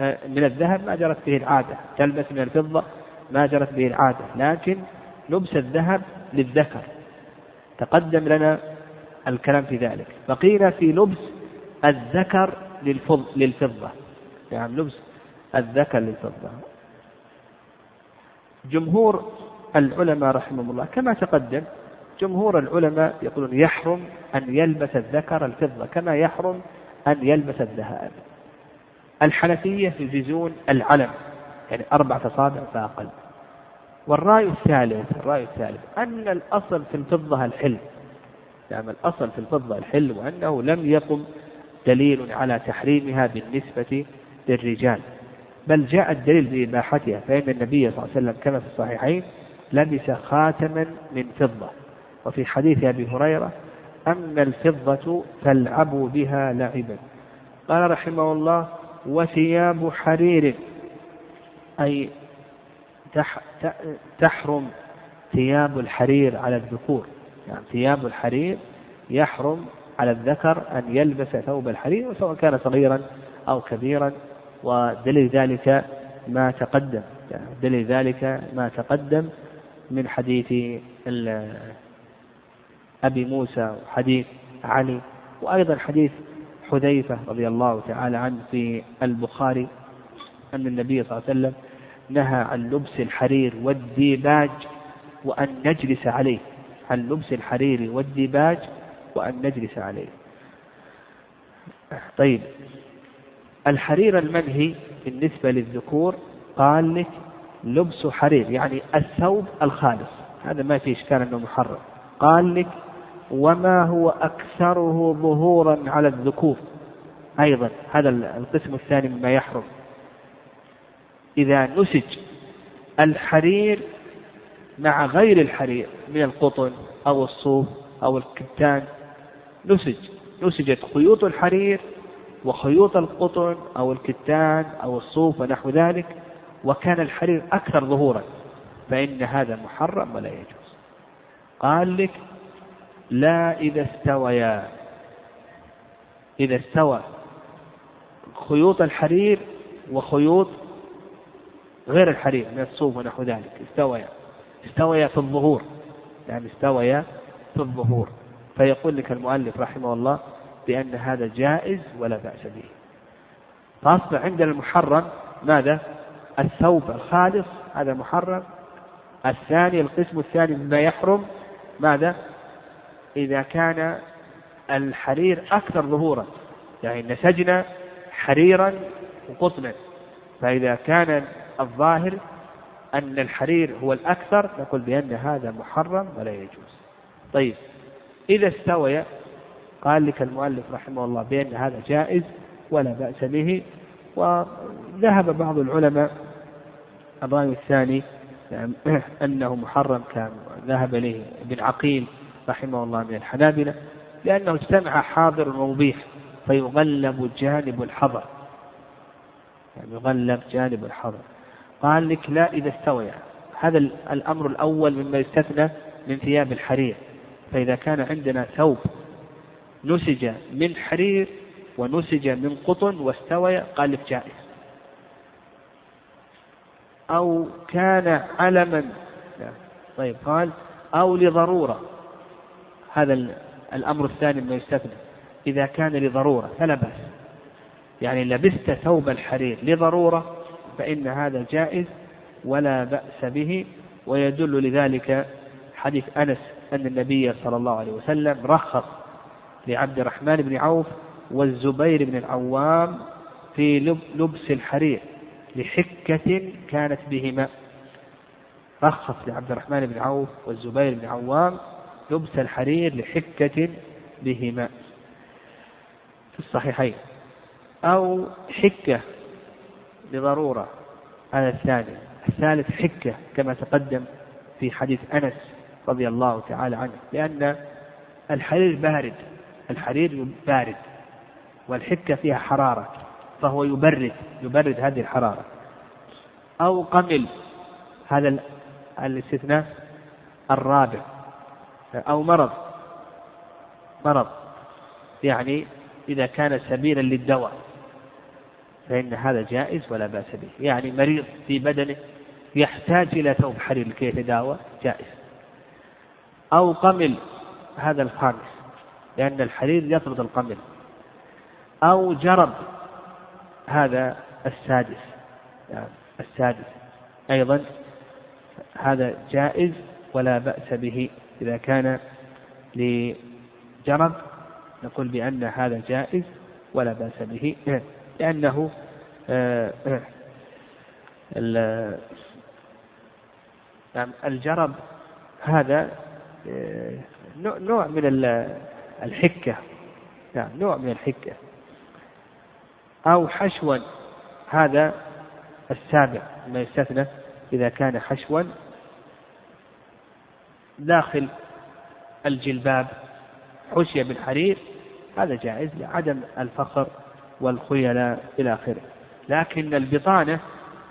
B: آه، من الذهب ما جرت به العادة. تلبس من الفضة ما جرت به العادة. لكن لبس الذهب للذكر. تقدم لنا الكلام في ذلك. بقينا في لبس الذكر للفضة. يعني لبس الذكر للفضة. جمهور العلماء رحمهم الله كما تقدم جمهور العلماء يقولون يحرم أن يلبس الذكر الفضة كما يحرم أن يلبس الذهب الحنفية يجيزون العلم يعني أربعة أصابع فأقل. والرأي الثالث الرأي الثالث أن الأصل في الفضة الحل يعني الأصل في الفضة الحل وأنه لم يقم دليل على تحريمها بالنسبة للرجال. بل جاء الدليل بإباحتها فإن النبي صلى الله عليه وسلم كما في الصحيحين لبس خاتما من فضة. وفي حديث أبي هريرة أما الفضة فالعبوا بها لعبا. قال رحمه الله وثياب حرير أي تحرم ثياب الحرير على الذكور. يعني ثياب الحرير يحرم على الذكر أن يلبس ثوب الحرير سواء كان صغيرا أو كبيرا. ودليل ذلك ما تقدم. دليل ذلك ما تقدم من حديث أبي موسى وحديث علي وأيضا حديث حذيفة رضي الله تعالى عنه في البخاري أن النبي صلى الله عليه وسلم نهى عن لبس الحرير والديباج وأن نجلس عليه. عن لبس الحرير والديباج وأن نجلس عليه. طيب الحرير المنهي بالنسبة للذكور قال لك لبس حرير يعني الثوب الخالص هذا ما في إشكال أنه محرم. قال لك وما هو أكثره ظهورا على الذكور. أيضا هذا القسم الثاني مما يحرم. إذا نسج الحرير مع غير الحرير من القطن أو الصوف أو الكتان نسج نسجت خيوط الحرير وخيوط القطن أو الكتان أو الصوف ونحو ذلك وكان الحرير أكثر ظهورا فإن هذا محرم ولا يجوز. قال لك لا إذا استويا إذا استوى خيوط الحرير وخيوط غير الحرير من الصوف ونحو ذلك. استويا استويا في الظهور. يعني استويا في الظهور. فيقول لك المؤلف رحمه الله بأن هذا جائز ولا بأس به. فأصبح عندنا المحرم ماذا؟ الثوب الخالص هذا محرم. الثاني القسم الثاني مما يحرم ماذا؟ إذا كان الحرير أكثر ظهورا. يعني نسجنا حريرا وقطنا. فإذا كان الظاهر أن الحرير هو الأكثر نقول بأن هذا محرم ولا يجوز. طيب إذا استوي قال لك المؤلف رحمه الله بأن هذا جائز ولا بأس به وذهب بعض العلماء. الرأي الثاني يعني <clears throat> أنه محرم كان ذهب إليه ابن عقيل رحمه الله من الحنابلة لأنه اجتمع حاضر ومبيح فيغلب جانب الحظر يعني يغلب جانب الحظر قال لك لا إذا استوى هذا الأمر الأول مما يستثنى من ثياب الحرير. فإذا كان عندنا ثوب نسج من حرير ونسج من قطن واستوي قال لك جائز أو كان علما طيب قال أو لضرورة. هذا الأمر الثاني ما يستثنى. إذا كان لضرورة فلا بأس. يعني لبست ثوب الحرير لضرورة فإن هذا جائز ولا بأس به. ويدل لذلك حديث أنس أن النبي صلى الله عليه وسلم رخص لعبد الرحمن بن عوف والزبير بن العوام في لبس الحرير لحكة كانت بهما. رخص لعبد الرحمن بن عوف والزبير بن عوام لبس الحرير لحكة بهما. في الصحيحين. أو حكة لضرورة. هذا الثاني. الثالث حكة كما تقدم في حديث أنس رضي الله تعالى عنه. لأن الحرير بارد. الحرير بارد والحكة فيها حرارة فهو يبرد يبرد هذه الحرارة. أو قمل هذا الاستثناء الرابع. أو مرض مرض يعني إذا كان سبيلا للدواء فإن هذا جائز ولا بأس به. يعني مريض في بدنه يحتاج إلى ثوب حرير لكي يتداوى جائز. أو قمل هذا الخامس. لأن الحرير يطرد القمل أو جرب هذا السادس. يعني السادس. أيضا هذا جائز ولا بأس به. إذا كان لجرب نقول بأن هذا جائز ولا بأس به. لأنه آه، نعم الجرب هذا آه، نوع من الحكة. نعم نوع من الحكة. أو حشوا هذا السابع ما يستثنى إذا كان حشوا. داخل الجلباب حشي بالحرير هذا جائز لعدم الفخر والخيلاء إلى آخره. لكن البطانة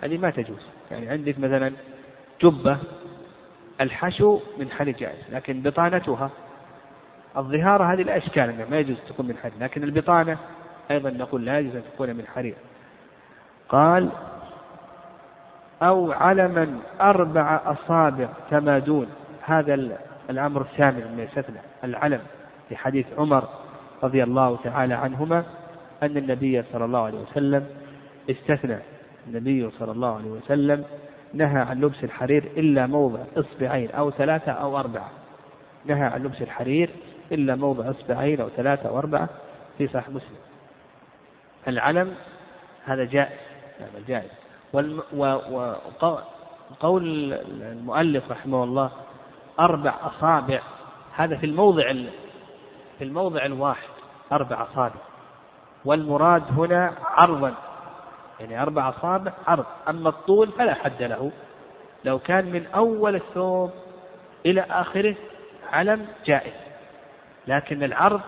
B: هذه ما تجوز. يعني عندك مثلا جبة الحشو من حرير جائز لكن بطانتها الظهارة هذه لا إشكال أنها ما يجوز تكون من حرير لكن البطانة أيضا نقول لا يجوز أن تكون من حرير. قال أو علما أربع أصابع تمادون هذا الأمر الثامن من يستثنى العلم في حديث عمر رضي الله تعالى عنهما أن النبي صلى الله عليه وسلم استثنى. النبي صلى الله عليه وسلم نهى عن لبس الحرير إلا موضع إصبعين أو ثلاثة أو أربعة. نهى عن لبس الحرير إلا موضع إصبعين أو ثلاثة أو أربعة في صحيح مسلم. العلم هذا جائز هذا جائز. وقول المؤلف رحمه الله أربع أصابع هذا في الموضع في الموضع الواحد أربع أصابع. والمراد هنا عرضا يعني أربع أصابع عرض أما الطول فلا حد له. لو كان من أول الثوب إلى آخره علم جائز. لكن العرض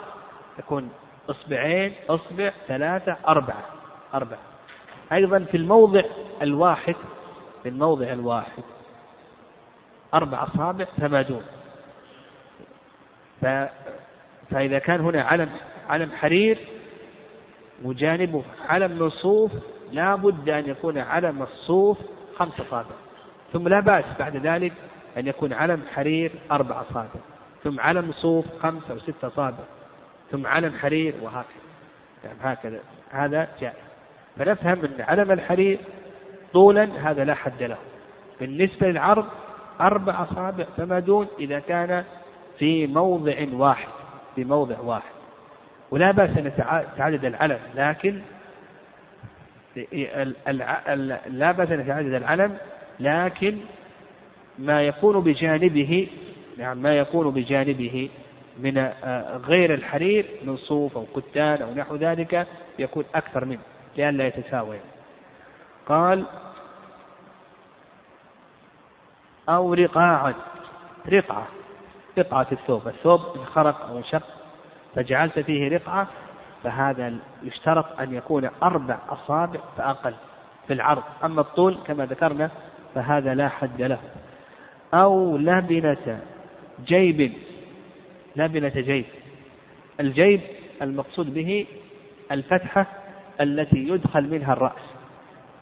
B: يكون إصبعين إصبع ثلاثة أربعة أربعة. أيضا في الموضع الواحد في الموضع الواحد أربع أصابع ثمانون ف... فإذا كان هنا علم علم حرير وجانبه علم صوف لا بد أن يكون علم الصوف خمس أصابع. ثم لا بأس بعد ذلك أن يكون علم حرير أربع أصابع. ثم علم صوف خمسة أو ستة أصابع ثم علم حرير وهكذا. يعني هكذا. هذا جائز. فنفهم أن علم الحرير طولا هذا لا حد له. بالنسبة للعرض أربع أصابع فما دون إذا كان في موضع واحد في موضع واحد. ولا بأس أن يتعدد العلم لكن لا بأس أن يتعدد العلم لكن ما يكون بجانبه نعم ما يكون بجانبه من آه، غير الحرير من صوف أو كتان أو نحو ذلك يكون أكثر منه لئلا يتساوي. قال أو رقاعا رقعة رقعة الثوب الثوب انخرق أو انشق فجعلت فيه رقعة فهذا يشترط أن يكون أربع أصابع فأقل في العرض. أما الطول كما ذكرنا فهذا لا حد له. أو لبنة جيب لبنة جيب. الجيب المقصود به الفتحة التي يدخل منها الرأس.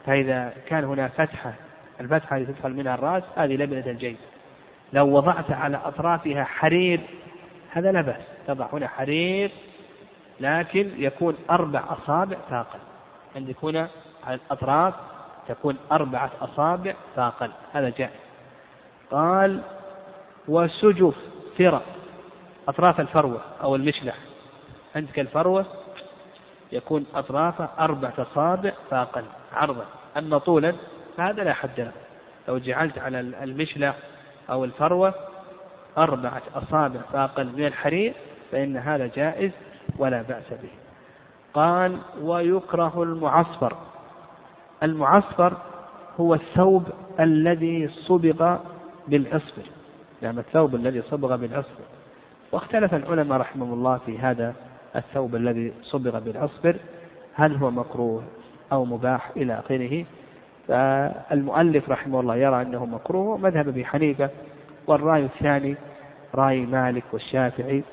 B: فإذا كان هنا فتحة الفتحة التي تدخل منها الرأس هذه لبنة الجيب. لو وضعت على أطرافها حرير هذا لا بأس. تضع هنا حرير لكن يكون أربع أصابع فاقل عندك هنا على الأطراف تكون أربعة أصابع فاقل هذا جائز. قال وسجف فرق أطراف الفروة أو المشلح. عندك الفروة يكون أطرافه أربعة أصابع فأقل عرضا. أما طولا فهذا لا حد له. لو جعلت على المشلح أو الفروة أربعة أصابع فأقل من الحرير فإن هذا جائز ولا بأس به. قال ويكره المعصفر. المعصفر هو الثوب الذي صبغ بالعصفر يعني الثوب الذي صبغ بالعصفر واختلف العلماء رحمهم الله في هذا الثوب الذي صبغ بالعصفر هل هو مكروه أو مباح إلى آخره؟ فالمؤلف رحمه الله يرى أنه مكروه مذهب أبي حنيفة والرأي الثاني رأي مالك والشافعي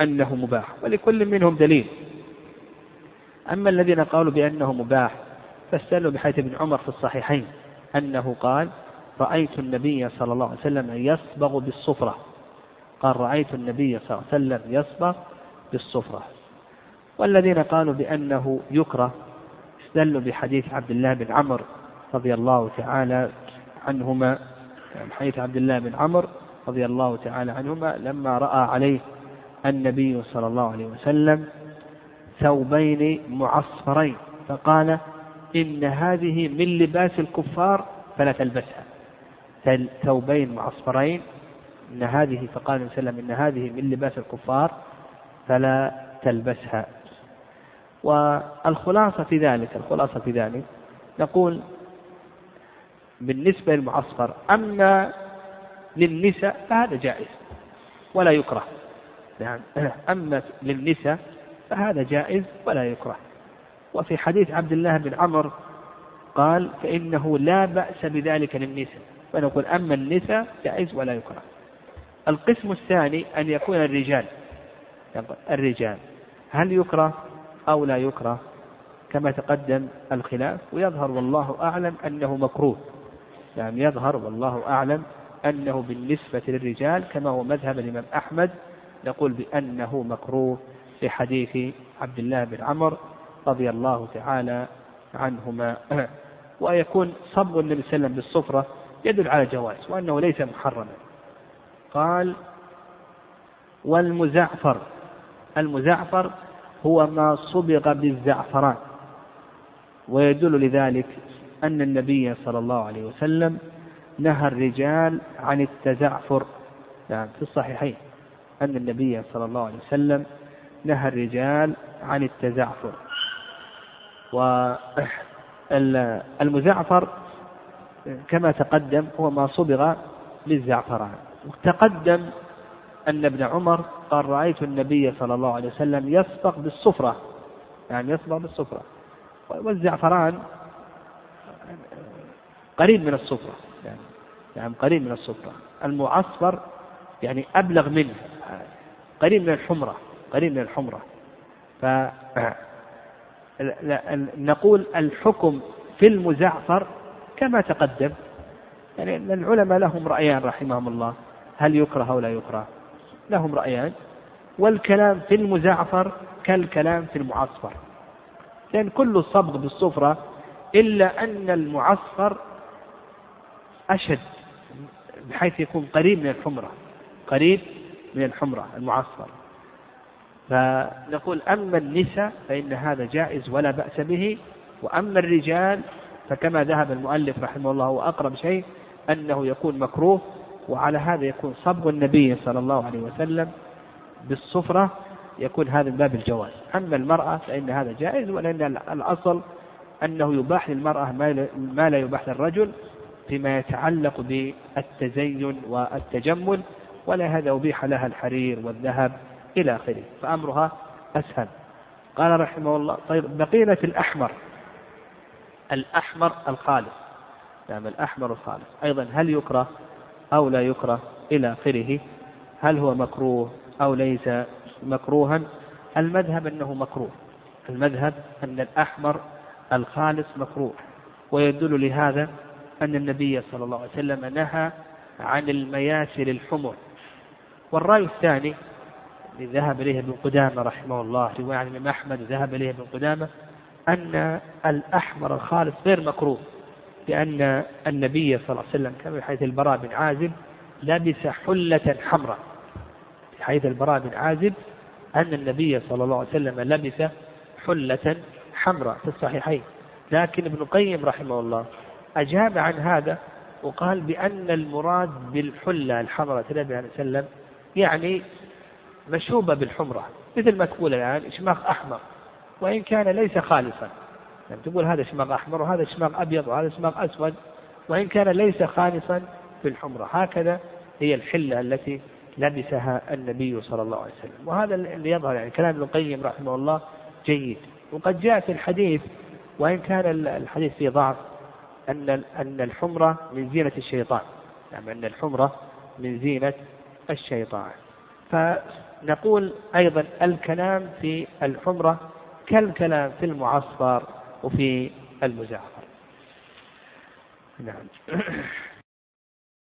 B: أنه مباح ولكل منهم دليل. أما الذين قالوا بأنه مباح فاستدلوا بحيث ابن عمر في الصحيحين أنه قال رأيت النبي صلى الله عليه وسلم يصبغ بالصفرة. قال رأيت النبي صلى الله عليه وسلم يصبغ بالصفرة. والذين قالوا بأنه يكره استدلوا بحديث عبد الله بن عمرو رضي الله تعالى عنهما. حديث عبد الله بن عمرو رضي الله تعالى عنهما لما رأى عليه النبي صلى الله عليه وسلم ثوبين معصفرين. فقال إن هذه من لباس الكفار فلا تلبسها. ثوبين معصفرين إن هذه فقال النبي صلى الله عليه وسلم إن هذه من لباس الكفار فلا تلبسها. والخلاصة في ذلك الخلاصة في ذلك نقول بالنسبة للمعصفر أما للنساء فهذا جائز ولا يكره. نعم. <clears throat> أما للنساء فهذا جائز ولا يكره. وفي حديث عبد الله بن عمر قال فإنه لا بأس بذلك للنساء. فنقول أما النساء جائز ولا يكره. القسم الثاني أن يكون الرجال. الرجال. هل يكره أو لا يكره؟ كما تقدم الخلاف ويظهر والله أعلم أنه مكروه. يعني يظهر والله أعلم أنه بالنسبة للرجال كما هو مذهب الإمام أحمد نقول بأنه مكروه في حديث عبد الله بن عمر رضي الله تعالى عنهما. <clears throat> ويكون صب النبي صلى الله عليه وسلم بالصفرة يدل على جواز وأنه ليس محرما. قال والمزعفر المزعفر هو ما صبغ بالزعفران. ويدل لذلك أن النبي صلى الله عليه وسلم نهى الرجال عن التزعفر. يعني في الصحيحين أن النبي صلى الله عليه وسلم نهى الرجال عن التزعفر. والمزعفر <clears throat> كما تقدم هو ما صبغ بالزعفران تقدم أن ابن عمر قال رأيت النبي صلى الله عليه وسلم يصبغ بالصفرة. يعني يصبغ بالصفرة. والزعفران قريب من الصفرة. يعني, يعني قريب من الصفرة. المعصفر يعني أبلغ منه. قريب من الحمرة. قريب من الحمرة. ف نقول الحكم في المزعفر كما تقدم يعني العلماء لهم رأيان رحمهم الله هل يكره أو لا يكره؟ لهم رأيان. والكلام في المزعفر كالكلام في المعصفر. لأن كل الصبغ بالصفرة إلا أن المعصفر أشد بحيث يكون قريب من الحمرة قريب من الحمرة المعصفر. فنقول أما النساء فإن هذا جائز ولا بأس به وأما الرجال فكما ذهب المؤلف رحمه الله هو أقرب شيء أنه يكون مكروه وعلى هذا يكون صبغ النبي صلى الله عليه وسلم بالصفرة يكون هذا من باب الجواز. أما المرأة فإن هذا جائز ولأن الأصل أنه يباح للمرأة ما لا يباح للرجل فيما يتعلق بالتزين والتجمل ولا هذا أبيح لها الحرير والذهب إلى آخره فأمرها أسهل. قال رحمه الله طيب بقينا في الأحمر. الأحمر الخالص. نعم الأحمر الخالص. أيضا هل يكره أو لا يكره إلى آخره؟ هل هو مكروه أو ليس مكروها؟ المذهب أنه مكروه. المذهب أن الأحمر الخالص مكروه. ويدل لهذا أن النبي صلى الله عليه وسلم نهى عن المياسر الحمر. والرأي الثاني ذهب إليه ابن قدامة رحمه الله رواية عن الإمام أحمد ذهب إليه ابن قدامة أن الأحمر الخالص غير مكروه لأن النبي صلى الله عليه وسلم كما في حيث البراء بن عازب لبس حلة حمراء. في حيث البراء بن عازب أن النبي صلى الله عليه وسلم لبس حلة حمراء في الصحيحين. لكن ابن القيم رحمه الله أجاب عن هذا وقال بأن المراد بالحلة الحمراء النبي عليه وسلم يعني مشوبة بالحمرة مثل ما تقول الآن إشماغ أحمر. وإن كان ليس خالصا. يعني تقول هذا إشماغ أحمر وهذا إشماغ أبيض وهذا إشماغ أسود. وإن كان ليس خالصا بالحمرة هكذا هي الحلة التي لبسها النبي صلى الله عليه وسلم. وهذا اللي يظهر يعني كلام ابن القيم رحمه الله جيد. وقد جاء في الحديث وإن كان الحديث فيه ضعف أن أن الحمرة من زينة الشيطان. يعني أن الحمرة من زينة الشيطان. فنقول أيضا الكلام في الحمرة كالكلام في المعصفر وفي المزعفر. نعم. <clears throat>